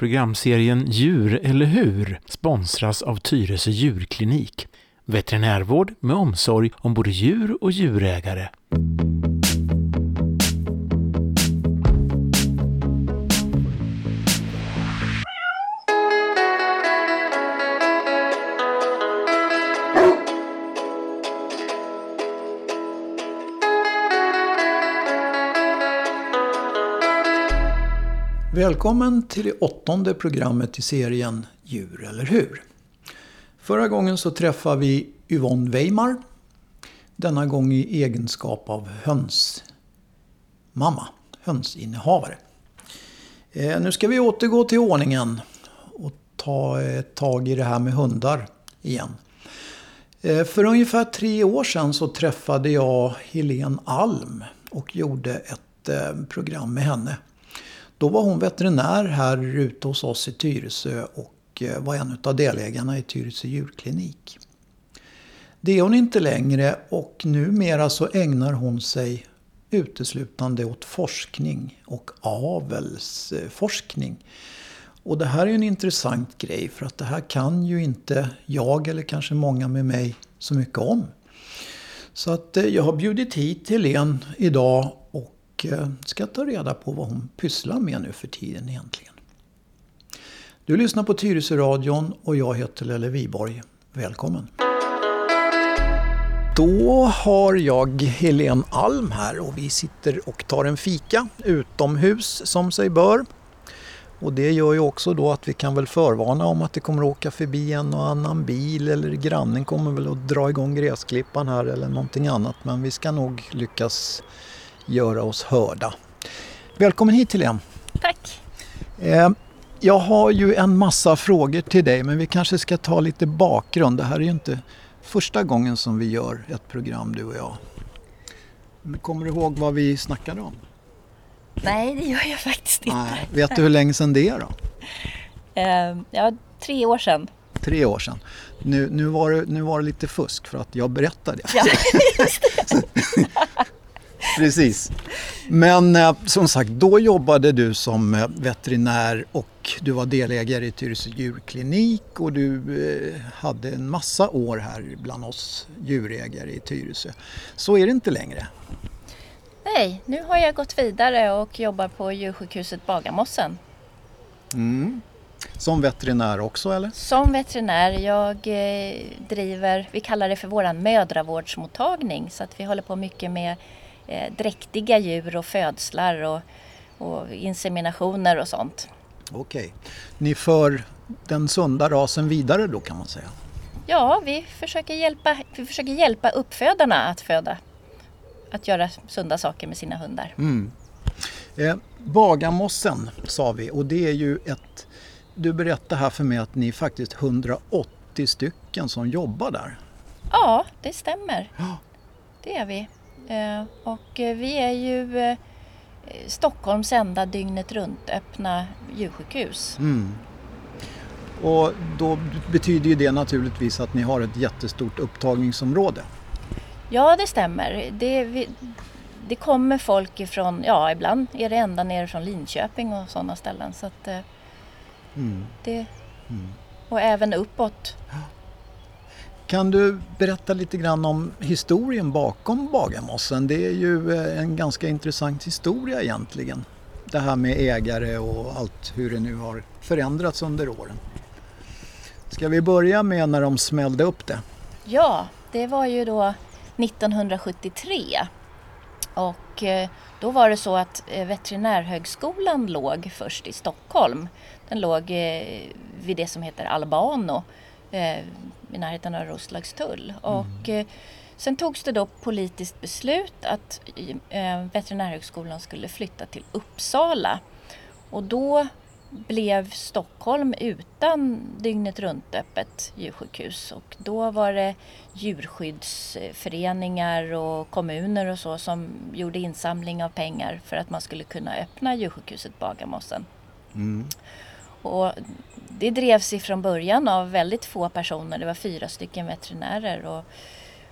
Programserien Djur eller hur sponsras av Tyresö djurklinik. Veterinärvård med omsorg om både djur och djurägare. Välkommen till det åttonde programmet i serien Djur eller hur? Förra gången så träffade vi Yvonne Weimar. Denna gång i egenskap av hönsmamma, hönsinnehavare. Eh, nu ska vi återgå till ordningen och ta ett tag i det här med hundar igen. Eh, för ungefär tre år sedan så träffade jag Helene Alm och gjorde ett program med henne. Då var hon veterinär här ute hos oss i Tyresö och eh, var en av delägarna i Tyresö djurklinik. Det är hon inte längre och numera så ägnar hon sig uteslutande åt forskning och avelsforskning. Och det här är en intressant grej för att det här kan ju inte jag eller kanske många med mig så mycket om. Så att eh, jag har bjudit hit Helene idag och eh, ska ta reda på vad hon pysslar med nu för tiden egentligen. Du lyssnar på Tyresö radion och jag heter Lelle Viborg. Välkommen! Då har jag Helen Alm här och vi sitter och tar en fika utomhus som sig bör. Och det gör ju också då att vi kan väl förvarna om att det kommer att åka förbi en och annan bil eller grannen kommer väl att dra igång gräsklippan här eller någonting annat. Men vi ska nog lyckas göra oss hörda. Välkommen hit Helene. Tack. Eh, jag har ju en massa frågor till dig men vi kanske ska ta lite bakgrund. Det här är ju inte första gången som vi gör ett program du och jag. Kommer du ihåg vad vi snackade om? Nej, det gör jag faktiskt inte. Nej. Vet du hur länge sedan det är då? Uh, ja, tre år sedan. Tre år sedan. Nu, nu, var det, nu var det lite fusk för att jag berättade. Ja, just det. Precis. Men eh, som sagt, då jobbade du som eh, veterinär och du var delägare i Tyresö djurklinik och du eh, hade en massa år här bland oss djurägare i Tyresö. Så är det inte längre. Nej, nu har jag gått vidare och jobbar på djursjukhuset Bagarmossen. Mm. Som veterinär också eller? Som veterinär. Jag eh, driver, vi kallar det för våran mödravårdsmottagning så att vi håller på mycket med eh, dräktiga djur och födslar och, och inseminationer och sånt. Okej. Ni för den sunda rasen vidare då kan man säga? Ja, vi försöker hjälpa, vi försöker hjälpa uppfödarna att föda. Att göra sunda saker med sina hundar. Mm. Eh, Bagarmossen sa vi och det är ju ett... Du berättade här för mig att ni är faktiskt 180 stycken som jobbar där. Ja, det stämmer. Ja. Det är vi. Eh, och eh, vi är ju eh, Stockholms enda dygnet runt öppna djursjukhus. Mm. Och då betyder ju det naturligtvis att ni har ett jättestort upptagningsområde. Ja, det stämmer. Det, vi, det kommer folk ifrån, ja ibland är det ända ner från Linköping och sådana ställen. Så att, mm. det, mm. Och även uppåt. Kan du berätta lite grann om historien bakom Bagarmossen? Det är ju eh, en ganska intressant historia egentligen. Det här med ägare och allt hur det nu har förändrats under åren. Ska vi börja med när de smällde upp det? Ja, det var ju då 1973. Och eh, då var det så att eh, Veterinärhögskolan låg först i Stockholm. Den låg vid det som heter Albano i närheten av Roslagstull. Mm. Och, eh, sen togs det då politiskt beslut att eh, Veterinärhögskolan skulle flytta till Uppsala. Och då blev Stockholm utan dygnet runt öppet djursjukhus och då var det djurskyddsföreningar och kommuner och så som gjorde insamling av pengar för att man skulle kunna öppna djursjukhuset Bagarmossen. Mm. Och det drevs ifrån början av väldigt få personer. Det var fyra stycken veterinärer. Och,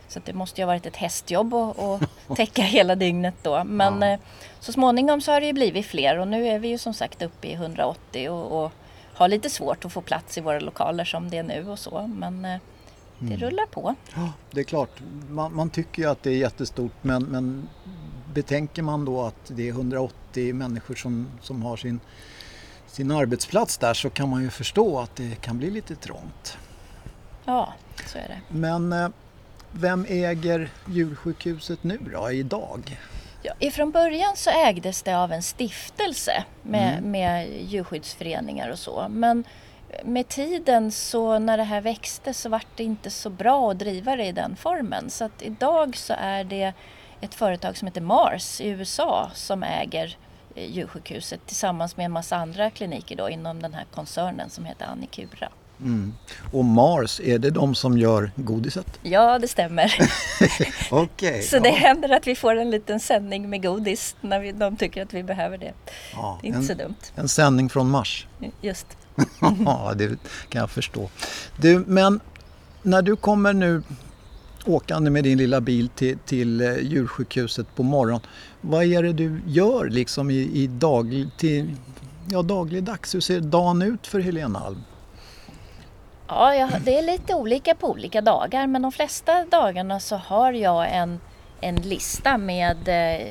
så det måste ju ha varit ett hästjobb att täcka hela dygnet då. Men ja. eh, så småningom så har det ju blivit fler och nu är vi ju som sagt uppe i 180 och, och har lite svårt att få plats i våra lokaler som det är nu och så. Men eh, det Mm. rullar på. Ja, det är klart. Man, man tycker ju att det är jättestort men, men betänker man då att det är 180 människor som, som har sin, sin arbetsplats där så kan man ju förstå att det kan bli lite trångt. Ja, så är det. Men eh, vem äger djursjukhuset nu då, idag? Ja, ifrån början så ägdes det av en stiftelse med, Mm. med djurskyddsföreningar och så. Men med tiden så när det här växte så var det inte så bra att driva det i den formen. Så att idag så är det ett företag som heter Mars i USA som äger djursjukhuset tillsammans med en massa andra kliniker då inom den här koncernen som heter Annikura. Mm. Och Mars, är det de som gör godiset? Ja, det stämmer. Okej. Så det händer att vi får en liten sändning med godis när vi, de tycker att vi behöver det. ja, Det är inte så en, dumt. en sändning från Mars. Just. Ja, det kan jag förstå. Du, men när du kommer nu åkande med din lilla bil till, till eh, djursjukhuset på morgonen. Vad är det du gör liksom i, i daglig, till, ja, dagligdags? Hur ser dagen ut för Helena Alm? Ja, jag, det är lite olika på olika dagar men de flesta dagarna så har jag en, en lista med eh,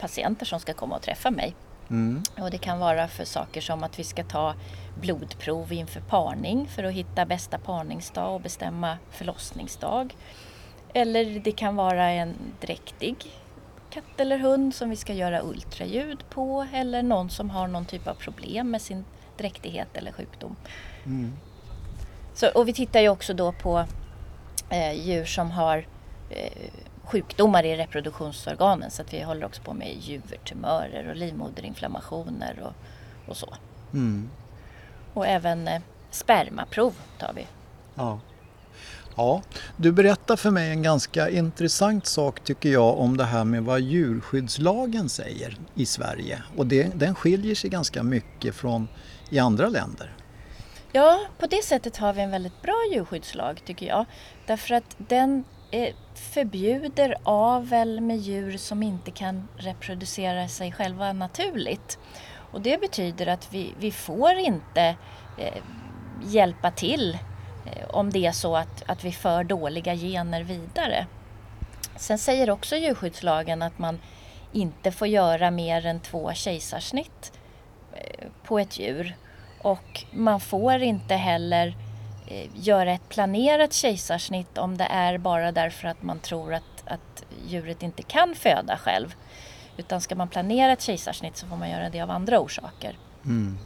patienter som ska komma och träffa mig. Mm. Och det kan vara för saker som att vi ska ta blodprov inför parning för att hitta bästa parningsdag och bestämma förlossningsdag. Eller det kan vara en dräktig katt eller hund som vi ska göra ultraljud på eller någon som har någon typ av problem med sin dräktighet eller sjukdom. Mm. Så, och vi tittar ju också då på eh, djur som har eh, sjukdomar i reproduktionsorganen så att vi håller också på med juvertumörer och livmoderinflammationer och, och så. Mm. Och även eh, spermaprov tar vi. Ja. Ja, du berättar för mig en ganska intressant sak tycker jag om det här med vad djurskyddslagen säger i Sverige. Och det, den skiljer sig ganska mycket från i andra länder. Ja, på det sättet har vi en väldigt bra djurskyddslag tycker jag. Därför att den eh, förbjuder avel med djur som inte kan reproducera sig själva naturligt. Och det betyder att vi, vi får inte eh, hjälpa till Eh, om det är så att, att vi för dåliga gener vidare. Sen säger också djurskyddslagen att man inte får göra mer än två kejsarsnitt eh, på ett djur. Och man får inte heller eh, göra ett planerat kejsarsnitt om det är bara därför att man tror att, att djuret inte kan föda själv. Utan ska man planera ett kejsarsnitt så får man göra det av andra orsaker. Mm.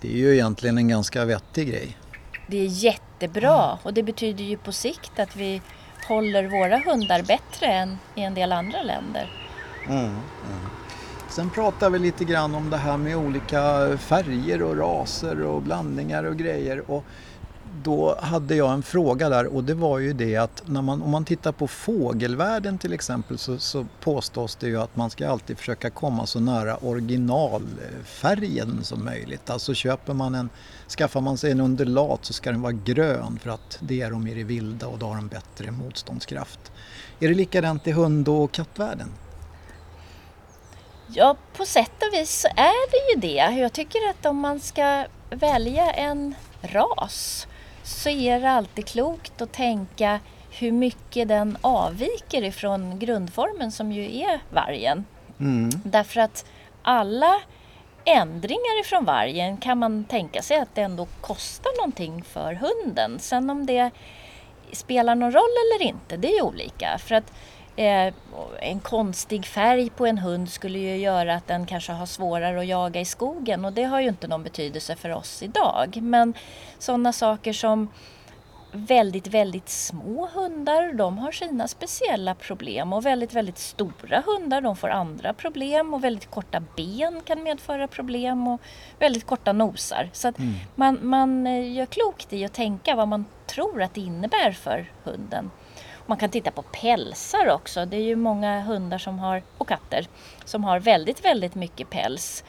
Det är ju egentligen en ganska vettig grej. Det är jättebra och det betyder ju på sikt att vi håller våra hundar bättre än i en del andra länder. Sen pratar vi lite grann om det här med olika färger och raser och blandningar och grejer. Och då hade jag en fråga där och det var ju det att när man, om man tittar på fågelvärlden till exempel så, så påstås det ju att man ska alltid försöka komma så nära originalfärgen som möjligt. Alltså köper man en, skaffar man sig en undulat så ska den vara grön för att det är de i det vilda och då har de bättre motståndskraft. Är det likadant i hund och kattvärlden? Ja, på sätt och vis så är det ju det. Jag tycker att om man ska välja en ras så är det alltid klokt att tänka hur mycket den avviker ifrån grundformen som ju är vargen. Mm. Därför att alla ändringar ifrån vargen kan man tänka sig att det ändå kostar någonting för hunden. Sen om det spelar någon roll eller inte, det är ju olika. För att eh, en konstig färg på en hund skulle ju göra att den kanske har svårare att jaga i skogen och det har ju inte någon betydelse för oss idag. Men sådana saker som väldigt, väldigt små hundar, de har sina speciella problem och väldigt, väldigt stora hundar, de får andra problem och väldigt korta ben kan medföra problem och väldigt korta nosar. Så att man, man eh, gör klokt i att tänka vad man tror att det innebär för hunden. Man kan titta på pälsar också. Det är ju många hundar som har, och katter som har väldigt, väldigt mycket päls.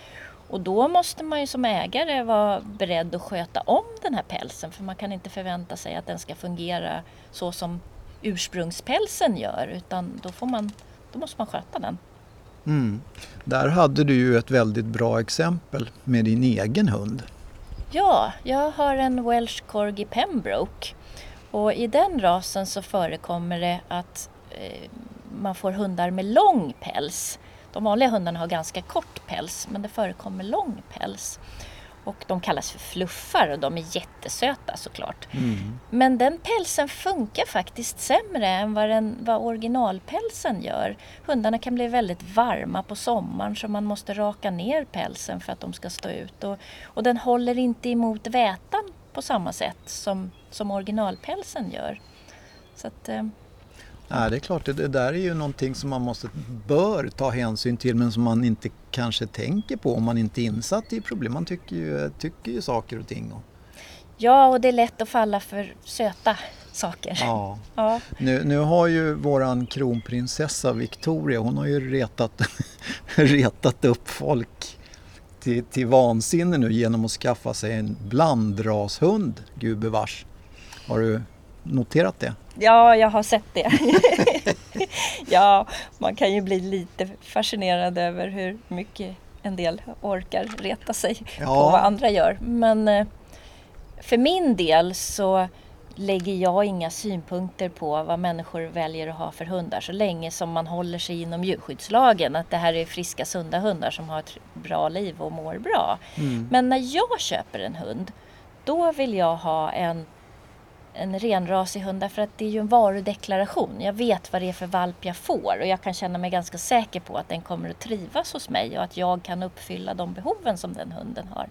Och då måste man ju som ägare vara beredd att sköta om den här pälsen för man kan inte förvänta sig att den ska fungera så som ursprungspälsen gör utan då, får man, då måste man sköta den. Mm. Där hade du ju ett väldigt bra exempel med din egen hund. Ja, jag har en Welsh Corgi Pembroke och i den rasen så förekommer det att eh, man får hundar med lång päls. De vanliga hundarna har ganska kort päls men det förekommer lång päls. Och de kallas för fluffar och de är jättesöta såklart. Mm. Men den pälsen funkar faktiskt sämre än vad, den, vad originalpälsen gör. Hundarna kan bli väldigt varma på sommaren så man måste raka ner pälsen för att de ska stå ut. Och, och den håller inte emot vätan på samma sätt som, som originalpälsen gör. Så att, eh, Nej, det är klart, det, det där är ju någonting som man måste, bör ta hänsyn till men som man inte kanske tänker på om man inte är insatt i problem. Man tycker ju, tycker ju saker och ting. Och, ja, och det är lätt att falla för söta saker. ja. Ja. Nu, nu har ju våran kronprinsessa Victoria, hon har ju retat, retat upp folk till, till vansinne nu genom att skaffa sig en blandrashund, gubevars. Har du noterat det? Ja, jag har sett det. ja, man kan ju bli lite fascinerad över hur mycket en del orkar reta sig Ja. på vad andra gör. Men eh, för min del så lägger jag inga synpunkter på vad människor väljer att ha för hundar så länge som man håller sig inom djurskyddslagen. Att det här är friska, sunda hundar som har ett bra liv och mår bra. Men när jag köper en hund, då vill jag ha en en renrasig hund därför att det är ju en varudeklaration. Jag vet vad det är för valp jag får och jag kan känna mig ganska säker på att den kommer att trivas hos mig och att jag kan uppfylla de behoven som den hunden har.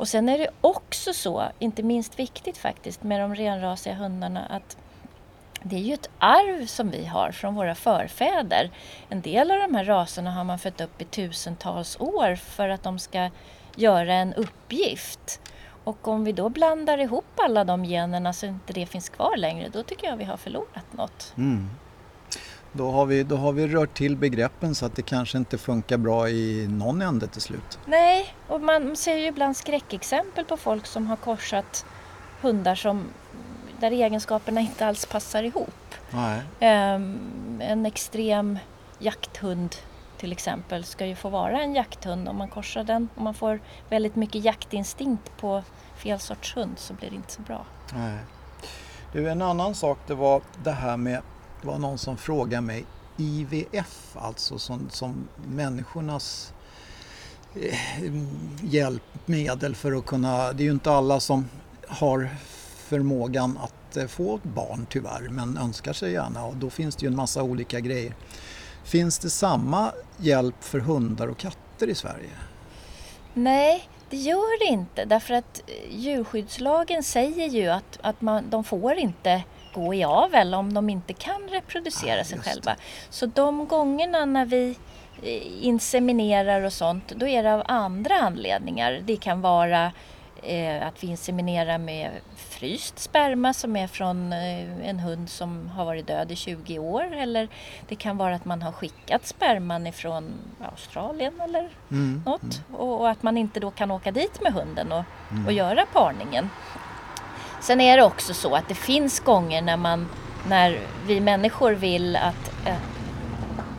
Och sen är det också så, inte minst viktigt faktiskt, med de renrasiga hundarna att det är ju ett arv som vi har från våra förfäder. En del av de här raserna har man fött upp i tusentals år för att de ska göra en uppgift. Och om vi då blandar ihop alla de generna så inte det finns kvar längre, då tycker jag vi har förlorat något. Mm. Då har, vi, då har vi rört till begreppen så att det kanske inte funkar bra i någon ände till slut. Nej, och man ser ju ibland skräckexempel på folk som har korsat hundar som, där egenskaperna inte alls passar ihop. Nej. Ehm, en extrem jakthund till exempel ska ju få vara en jakthund. Om man korsar den och man får väldigt mycket jaktinstinkt på fel sorts hund så blir det inte så bra. Nej. Du, en annan sak det var det här med, var någon som frågade mig, IVF alltså som, som människornas eh, hjälpmedel för att kunna, det är ju inte alla som har förmågan att eh, få barn tyvärr men önskar sig gärna och då finns det ju en massa olika grejer. Finns det samma hjälp för hundar och katter i Sverige? Nej, det gör det inte därför att eh, djurskyddslagen säger ju att, att man, de får inte gå i avel om de inte kan reproducera Ah, sig själva. Så de gångerna när vi eh, inseminerar och sånt, då är det av andra anledningar. Det kan vara eh, att vi inseminerar med fryst sperma som är från eh, en hund som har varit död i 20 år. Eller det kan vara att man har skickat sperman ifrån Australien eller Mm. något. Och, och att man inte då kan åka dit med hunden och, och göra parningen. Sen är det också så att det finns gånger när man när vi människor vill att eh,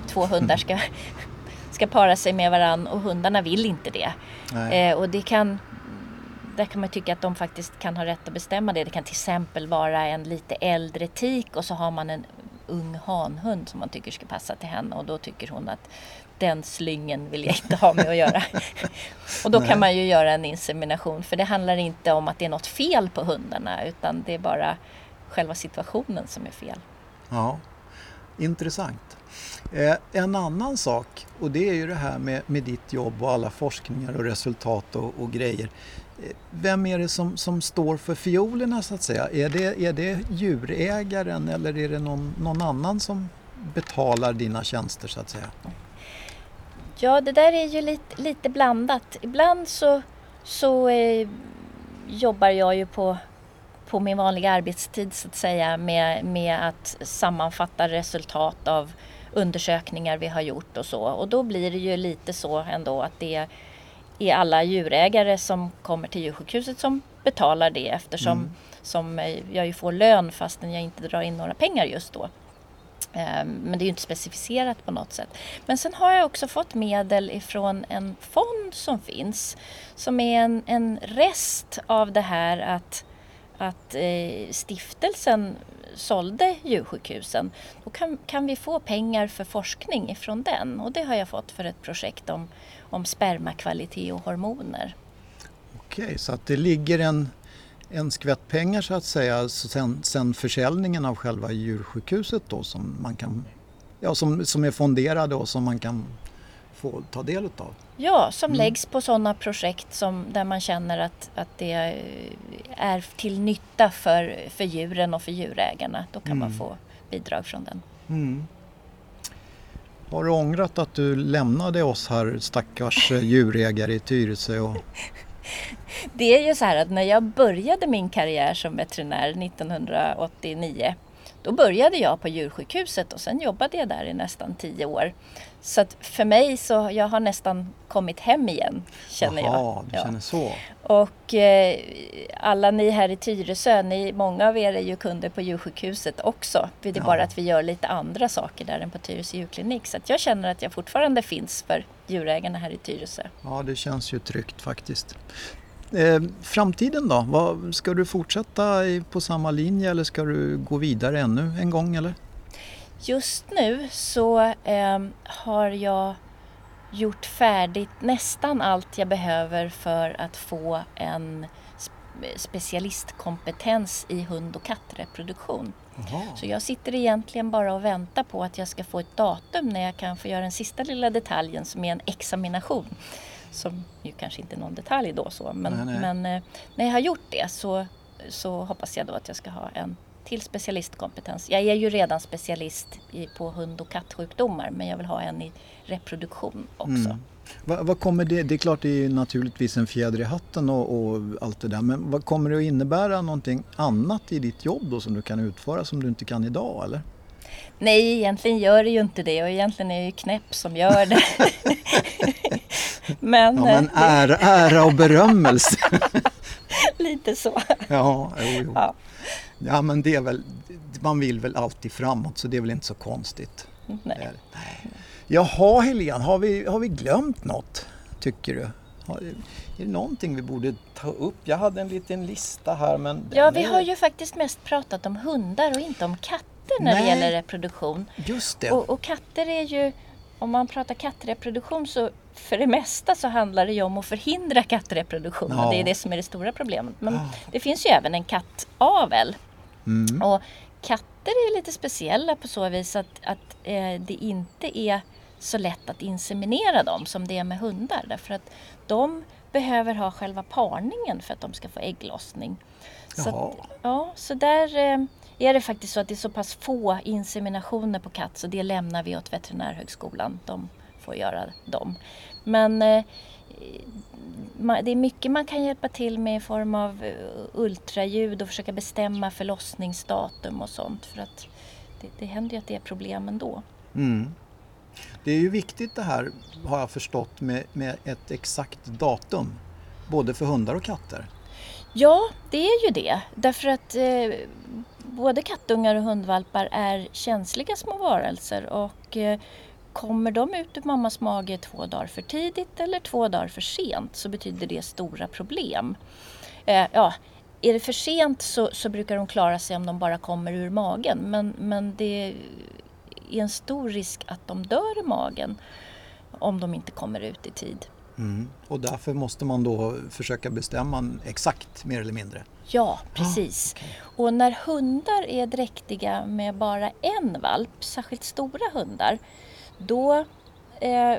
två hundar ska, ska para sig med varann och hundarna vill inte det. Eh, och det kan, där kan man tycka att de faktiskt kan ha rätt att bestämma det. Det kan till exempel vara en lite äldre tik och så har man en ung hanhund som man tycker ska passa till henne och då tycker hon att den slyngen vill jag inte ha med att göra. och då Nej. kan man ju göra en insemination för det handlar inte om att det är något fel på hundarna utan det är bara själva situationen som är fel. Ja, intressant. Eh, en annan sak, och det är ju det här med, med ditt jobb och alla forskningar och resultat och, och grejer. Vem är det som, som står för fiolerna så att säga? Är det, är det djurägaren eller är det någon, någon annan som betalar dina tjänster så att säga? Ja, det där är ju lite, lite blandat. Ibland så, så eh, jobbar jag ju på, på min vanliga arbetstid så att säga med, med att sammanfatta resultat av undersökningar vi har gjort och så. Och då blir det ju lite så ändå att det är alla djurägare som kommer till djursjukhuset som betalar det eftersom som eh, jag ju får lön fastän jag inte drar in några pengar just då. Eh, men det är ju inte specificerat på något sätt. Men sen har jag också fått medel ifrån en fond som finns som är en, en rest av det här att, att eh, stiftelsen sålde djursjukhusen. Då kan, kan vi få pengar för forskning ifrån den och det har jag fått för ett projekt om, om spermakvalitet och hormoner. Okej, så att det ligger en, en skvätt pengar så att säga sen, sen försäljningen av själva djursjukhuset då som man kan ja, som, som är fonderade och som man kan få ta del av. Ja, som mm. läggs på sådana projekt som, där man känner att, att det är till nytta för, för djuren och för djurägarna. Då kan mm. man få bidrag från den. Mm. Har du ångrat att du lämnade oss här stackars djurägare i Tyresö? Och... Det är ju så här att när jag började min karriär som veterinär 1989 då började jag på djursjukhuset och sen jobbade jag där i nästan tio år. Så att för mig så jag har nästan kommit hem igen känner Jaha, jag. Ja, du känner så. Och eh, alla ni här i Tyresö, ni, många av er är ju kunder på djursjukhuset också. Det är ja. bara att vi gör lite andra saker där än på Tyresö djurklinik. Så att jag känner att jag fortfarande finns för djurägarna här i Tyresö. Ja, det känns ju tryggt faktiskt. Eh, framtiden då? Vad, ska du fortsätta på samma linje eller ska du gå vidare ännu en gång? Eller? Just nu så eh, har jag gjort färdigt nästan allt jag behöver för att få en specialistkompetens i hund och kattreproduktion. Aha. Så jag sitter egentligen bara och väntar på att jag ska få ett datum när jag kan få göra den sista lilla detaljen som är en examination. Som ju kanske inte är någon detalj då så men, nej, nej. men eh, när jag har gjort det så, så hoppas jag då att jag ska ha en till specialistkompetens. Jag är ju redan specialist i, på hund och kattsjukdomar men jag vill ha en i reproduktion också. Mm. Vad, vad, kommer det, det är klart det är naturligtvis en fjäder i hatten och, och, allt det där men vad kommer det att innebära någonting annat i ditt jobb då som du kan utföra som du inte kan idag eller? Nej, egentligen gör det ju inte det och egentligen är jag ju knäpp som gör det. men, ja, men eh, ära, ära och berömmelse. Lite så. Ja, jo, jo. Ja. ja, men det är väl, man vill väl alltid framåt så det är väl inte så konstigt. Nej. Jaha Helene, har vi, har vi glömt något tycker du? Är det någonting vi borde ta upp? Jag hade en liten lista här men... Ja, vi är... har ju faktiskt mest pratat om hundar och inte om katter när Nej. det gäller reproduktion. Just det. Och, och katter är ju, om man pratar kattreproduktion så för det mesta så handlar det ju om att förhindra kattreproduktion. Ja. Det är det som är det stora problemet. Men ja. det finns ju även en kattavel. Mm. Och katter är lite speciella på så vis att, att eh, det inte är så lätt att inseminera dem som det är med hundar. Därför att de behöver ha själva parningen för att de ska få ägglossning. Så, att, ja, så där eh, är det faktiskt så att det är så pass få inseminationer på katt så det lämnar vi åt Veterinärhögskolan. De får göra dem. Men eh, det är mycket man kan hjälpa till med i form av eh, ultraljud och försöka bestämma förlossningsdatum och sånt. För att det, det händer ju att det är problem ändå. Mm. Det är ju viktigt det här, har jag förstått, med, med ett exakt datum. Både för hundar och katter. Ja, det är ju det. Därför att eh, både kattungar och hundvalpar är känsliga små varelser och eh, kommer de ut ur mammas mage två dagar för tidigt eller två dagar för sent så betyder det stora problem. Eh, ja, är det för sent så, så, brukar de klara sig om de bara kommer ur magen men, men det är en stor risk att de dör i magen om de inte kommer ut i tid. Mm. Och därför måste man då försöka bestämma exakt mer eller mindre? Ja, precis. Ah, okay. Och när hundar är dräktiga med bara en valp, särskilt stora hundar, då... Eh,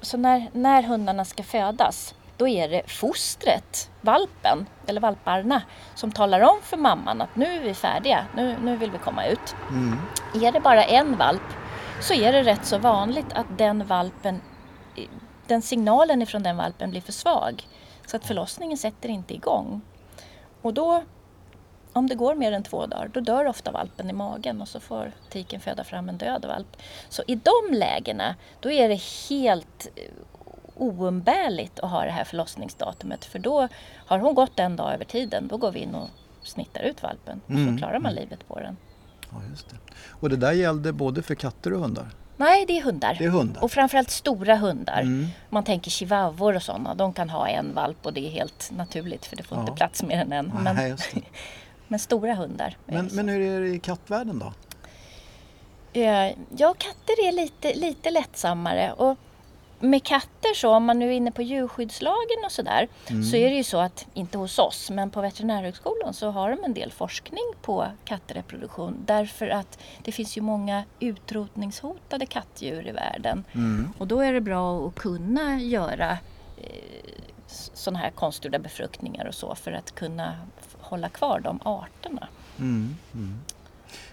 så när, när hundarna ska födas, då är det fostret, valpen eller valparna, som talar om för mamman att nu är vi färdiga, nu, nu vill vi komma ut. Mm. Är det bara en valp så är det rätt så vanligt att den valpen den signalen ifrån den valpen blir för svag. Så att förlossningen sätter inte igång. Och då, om det går mer än två dagar, då dör ofta valpen i magen och så får tiken föda fram en död valp. Så i de lägena, då är det helt eh, oumbärligt att ha det här förlossningsdatumet. För då har hon gått en dag över tiden, då går vi in och snittar ut valpen och så mm. klarar man mm. livet på den. Ja, just det. Och det där gällde både för katter och hundar? Nej, det är hundar. Det är hundar. Och framförallt stora hundar. Mm. Man tänker chihuahuor och sådana, de kan ha en valp och det är helt naturligt för det får Ja. inte plats mer än en. Nej, Men, det. men stora hundar. Men, men hur är det i kattvärlden då? Eh, Ja, katter är lite, lite lättsammare. Och med katter så, om man nu är inne på djurskyddslagen och sådär, Mm. så är det ju så att, inte hos oss, men på Veterinärhögskolan så har de en del forskning på kattreproduktion. Därför att det finns ju många utrotningshotade kattdjur i världen. Mm. Och då är det bra att kunna göra eh, sådana här konstgjorda befruktningar och så för att kunna hålla kvar de arterna. Mm. Mm.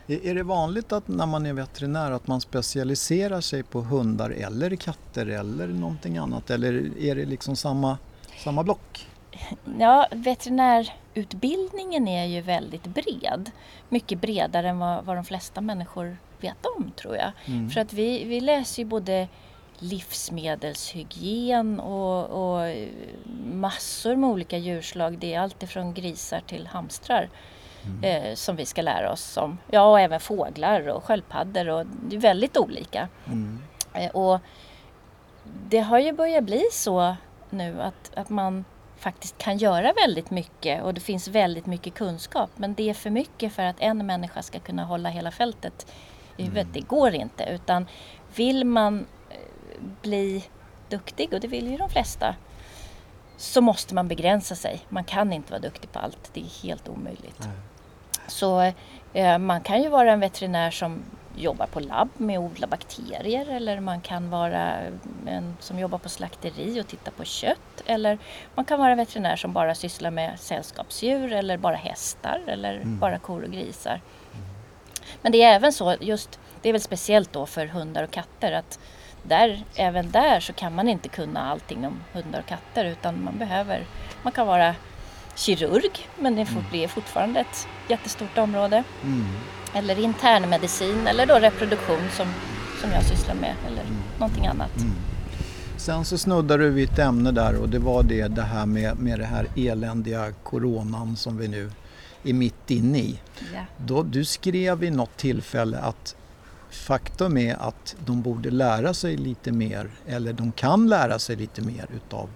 Är, det vanligt att när man är veterinär att man specialiserar sig på hundar eller katter eller någonting annat? Eller är det liksom samma, samma block? Ja, veterinärutbildningen är ju väldigt bred. Mycket bredare än vad, vad de flesta människor vet om tror jag. Mm. För att vi, vi läser ju både livsmedelshygien och, och massor med olika djurslag. Det är allt ifrån grisar till hamstrar eh, som vi ska lära oss om. Ja, och även fåglar och sköldpaddor och det är väldigt olika. Mm. Eh, Och det har ju börjat bli så nu att, att man faktiskt kan göra väldigt mycket och det finns väldigt mycket kunskap. Men det är för mycket för att en människa ska kunna hålla hela fältet i huvudet. Det går inte. Utan vill man bli duktig, och det vill ju de flesta, så måste man begränsa sig. Man kan inte vara duktig på allt. Det är helt omöjligt. Nej. Så eh, man kan ju vara en veterinär som jobbar på labb med att odla bakterier eller man kan vara en som jobbar på slakteri och tittar på kött eller man kan vara veterinär som bara sysslar med sällskapsdjur eller bara hästar eller bara kor och grisar. Men det är även så, just det är väl speciellt då för hundar och katter att där, även där så kan man inte kunna allting om hundar och katter utan man behöver, man kan vara kirurg men det får bli fortfarande ett jättestort område. Mm. Eller internmedicin eller då reproduktion som, som jag sysslar med eller någonting annat. Sen så snuddade du vid ett ämne där och det var det, det här med, med det här eländiga coronan som vi nu är mitt inne i. Ja. Då, du skrev vid något tillfälle att faktum är att de borde lära sig lite mer, eller de kan lära sig lite mer utav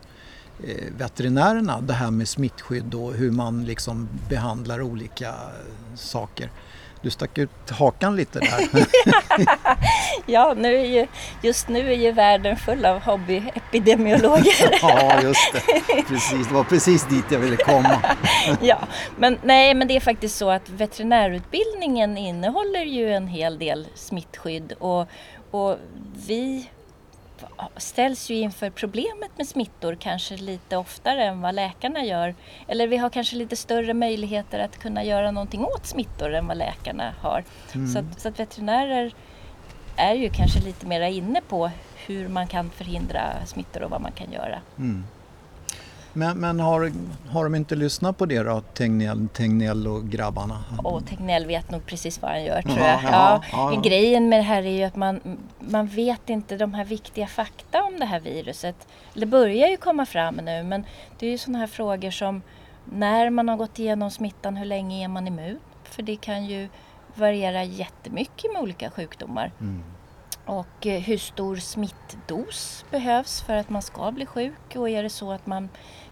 eh, veterinärerna, det här med smittskydd och hur man liksom behandlar olika saker. Du stack ut hakan lite där. Ja, nu är ju, just nu är ju världen full av hobbyepidemiologer. ja, just det. Precis, det var precis dit jag ville komma. ja, men nej, men det är faktiskt så att veterinärutbildningen innehåller ju en hel del smittskydd och, och vi ställs ju inför problemet med smittor kanske lite oftare än vad läkarna gör. Eller vi har kanske lite större möjligheter att kunna göra någonting åt smittor än vad läkarna har. Så, att, så att veterinärer är ju kanske lite mera inne på hur man kan förhindra smittor och vad man kan göra. Mm. Men, men har, har de inte lyssnat på det då, Tegnell, Tegnell och grabbarna? Och Tegnell vet nog precis vad han gör tror Ja, jag. ja, Ja, ja, ja. Grejen med det här är ju att man, man vet inte de här viktiga fakta om det här viruset. Det börjar ju komma fram nu men det är ju sådana här frågor som när man har gått igenom smittan, hur länge är man immun? För det kan ju variera jättemycket med olika sjukdomar. Mm. Och eh, hur stor smittdos behövs för att man ska bli sjuk? Och är det så att man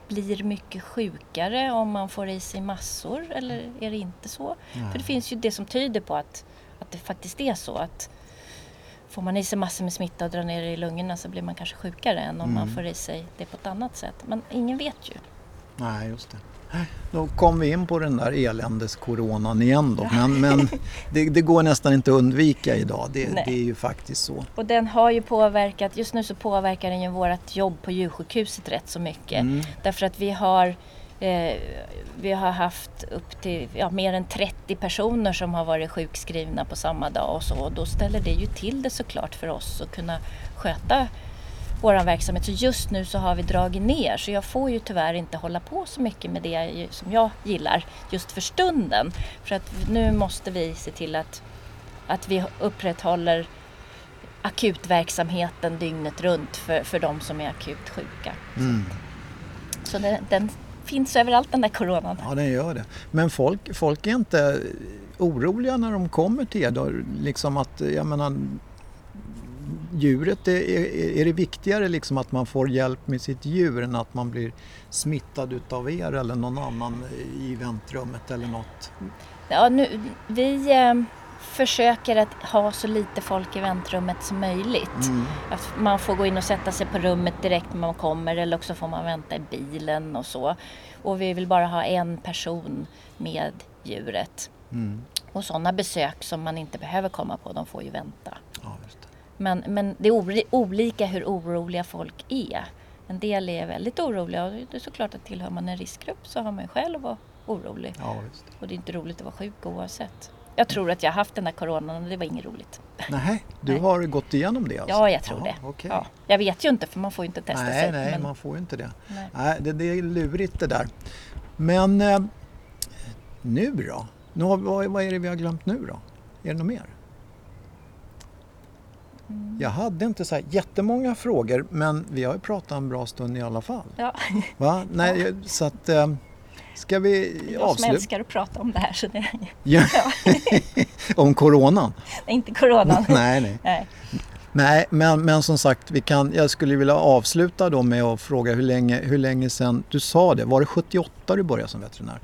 blir mycket sjukare om man får i sig massor eller är det inte så? För det finns ju det som tyder på att, att det faktiskt är så att får man i sig massor med smitta och drar ner det i lungorna så blir man kanske sjukare än om man får i sig det på ett annat sätt. Men ingen vet ju. Nej, just det. Då kom vi in på den där eländes-coronan igen då. Men, men det, det går nästan inte att undvika idag. Det, det är ju faktiskt så. Och den har ju påverkat, just nu så påverkar den ju vårt jobb på djursjukhuset rätt så mycket. Mm. Därför att vi har, eh, vi har haft upp till ja, mer än 30 personer som har varit sjukskrivna på samma dag och så. Och då ställer det ju till det såklart för oss att kunna sköta vår verksamhet. Så just nu så har vi dragit ner så jag får ju tyvärr inte hålla på så mycket med det som jag gillar just för stunden. För att nu måste vi se till att, att vi upprätthåller akutverksamheten dygnet runt för, för de som är akut sjuka. Mm. Så den, den finns överallt den där coronan. Ja, den gör det. Men folk, folk är inte oroliga när de kommer till er? Liksom att, jag menar, djuret, är, är, är det viktigare liksom att man får hjälp med sitt djur än att man blir smittad utav er eller någon annan i väntrummet eller något? Ja, nu, vi eh, försöker att ha så lite folk i väntrummet som möjligt. Mm. Att man får gå in och sätta sig på rummet direkt när man kommer eller också får man vänta i bilen och så. Och vi vill bara ha en person med djuret. Mm. Och sådana besök som man inte behöver komma på, de får ju vänta. Ja. Men, men det är olika hur oroliga folk är. En del är väldigt oroliga och det är såklart att tillhör man en riskgrupp så har man ju att vara orolig. Ja. Och det är inte roligt att vara sjuk oavsett. Jag tror att jag har haft den här coronan och det var inget roligt. Nej, du Nej. har gått igenom det alltså? Ja, jag tror Ja, det. okej. Ja. Jag vet ju inte för man får ju inte testa Nej, sig. nej, men- man får ju inte det. nej. Nej, det, det är lurigt det där. Men eh, nu då? Nu har, vad, vad är det vi har glömt nu då? Är det något mer? Mm. Jag hade inte så här jättemånga frågor men vi har ju pratat en bra stund i alla fall. Ja, Va? Nej, Så att, eh, ska vi är jag som avsluta? älskar att prata om det här så det Ja. Om coronan? är inte coronan. nej, nej. nej. Nej, men, men som sagt, vi kan, jag skulle vilja avsluta då med att fråga hur länge, hur länge sedan, du sa det, var det 78 du började som veterinär?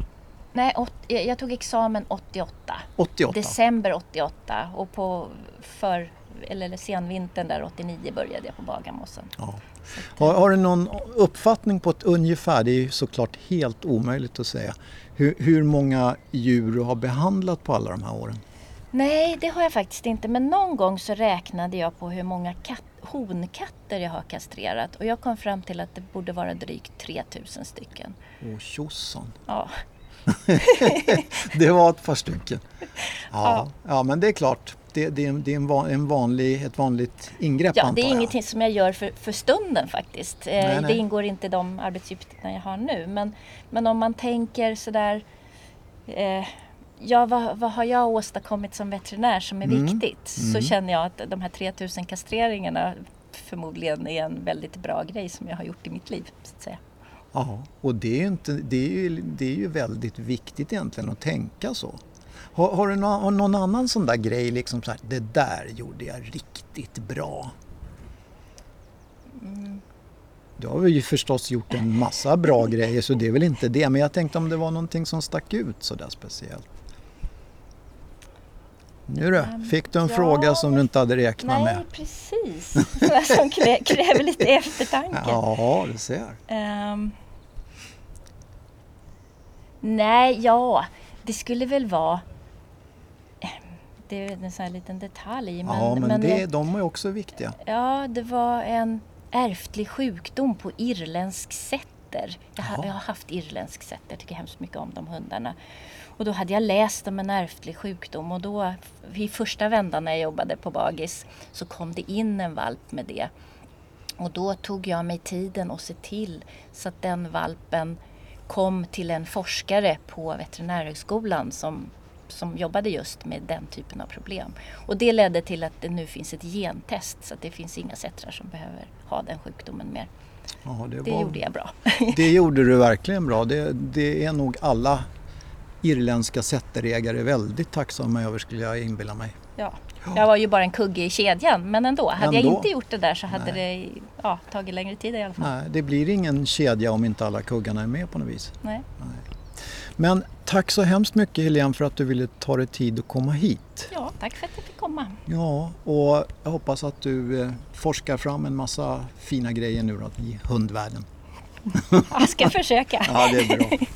nej åt, jag jag tog examen 88. 88? December 88 och på för, eller senvintern där 89 började jag på Bagarmossen. Ja. Så att, Har, har du någon uppfattning på ett ungefär, det är ju såklart helt omöjligt att säga, hur, hur många djur du har behandlat på alla de här åren? Nej, det har jag faktiskt inte. Men någon gång så räknade jag på hur många katt, honkatter jag har kastrerat och jag kom fram till att det borde vara drygt 3000 stycken. Åh tjosan, Ja, det var ett par stycken. Ja, ja men det är klart, det, det, det är en, van, en vanlig, ett vanligt ingrepp ja antar det är jag. ingenting som jag gör för, för stunden faktiskt. Eh, Nej, nej. Det ingår inte i de arbetsuppgifterna jag har nu. Men, men om man tänker sådär eh, Ja, vad, vad har jag åstadkommit som veterinär som är Mm. viktigt? Så Mm. känner jag att de här 3000 kastreringarna förmodligen är en väldigt bra grej som jag har gjort i mitt liv. Så att säga. Ja, och det är, ju inte, det, är ju, det är ju väldigt viktigt egentligen att tänka så. Har, har du någon, har någon annan sån där grej, liksom så här, det där gjorde jag riktigt bra? Mm. Du har ju förstås gjort en massa bra grejer så det är väl inte det. Men jag tänkte om det var någonting som stack ut så där speciellt. Nu då, Ehm, fick du en ja. fråga som du inte hade räknat Nej, med? precis. som krä, kräver lite eftertanke. Ja, du ser. Ehm. nej, ja, det skulle väl vara... Det är en sån här liten detalj. Men, ja, men, det, eh, de är också viktiga. Ja, det var en ärftlig sjukdom på irländsk setter. Jag, Jaha. jag har haft irländsk setter, jag tycker hemskt mycket om de hundarna. Och då hade jag läst om en ärftlig sjukdom och då i första vändan när jag jobbade på Bagis så kom det in en valp med det. Och då tog jag mig tiden att se till så att den valpen kom till en forskare på veterinärhögskolan som, som jobbade just med den typen av problem. Och det ledde till att det nu finns ett gentest så att det finns inga sättrar som behöver ha den sjukdomen mer. Ja, det, Det var, gjorde jag bra. det gjorde du verkligen bra. Det, det är nog alla irländska setterägare väldigt tacksamma över skulle jag inbilla mig. Ja. Jag var ju bara en kugge i kedjan men ändå. Hade jag Ändå. inte gjort det där så hade Nej. det ja, tagit längre tid i alla fall. Nej, det blir ingen kedja om inte alla kuggarna är med på något vis. Nej. Men tack så hemskt mycket Helene för att du ville ta dig tid att komma hit. Ja, tack för att jag fick komma. Ja, och jag hoppas att du eh, forskar fram en massa fina grejer nu då i hundvärlden. Jag ska försöka. Ja, det är bra.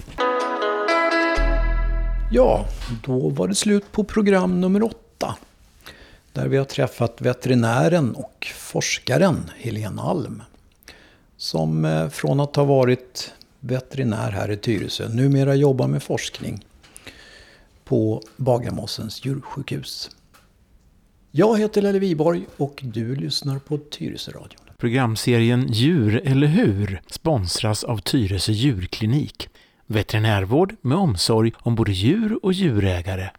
Ja, då var det slut på program nummer åtta. Där vi har träffat veterinären och forskaren Helene Alm. Som eh, från att ha varit veterinär här i Tyresö numera jobbar med forskning på Bagarmossens djursjukhus. Jag heter Lelle Viborg och du lyssnar på Tyresöradion. Programserien Djur eller hur sponsras av Tyresö djurklinik. Veterinärvård med omsorg om både djur och djurägare.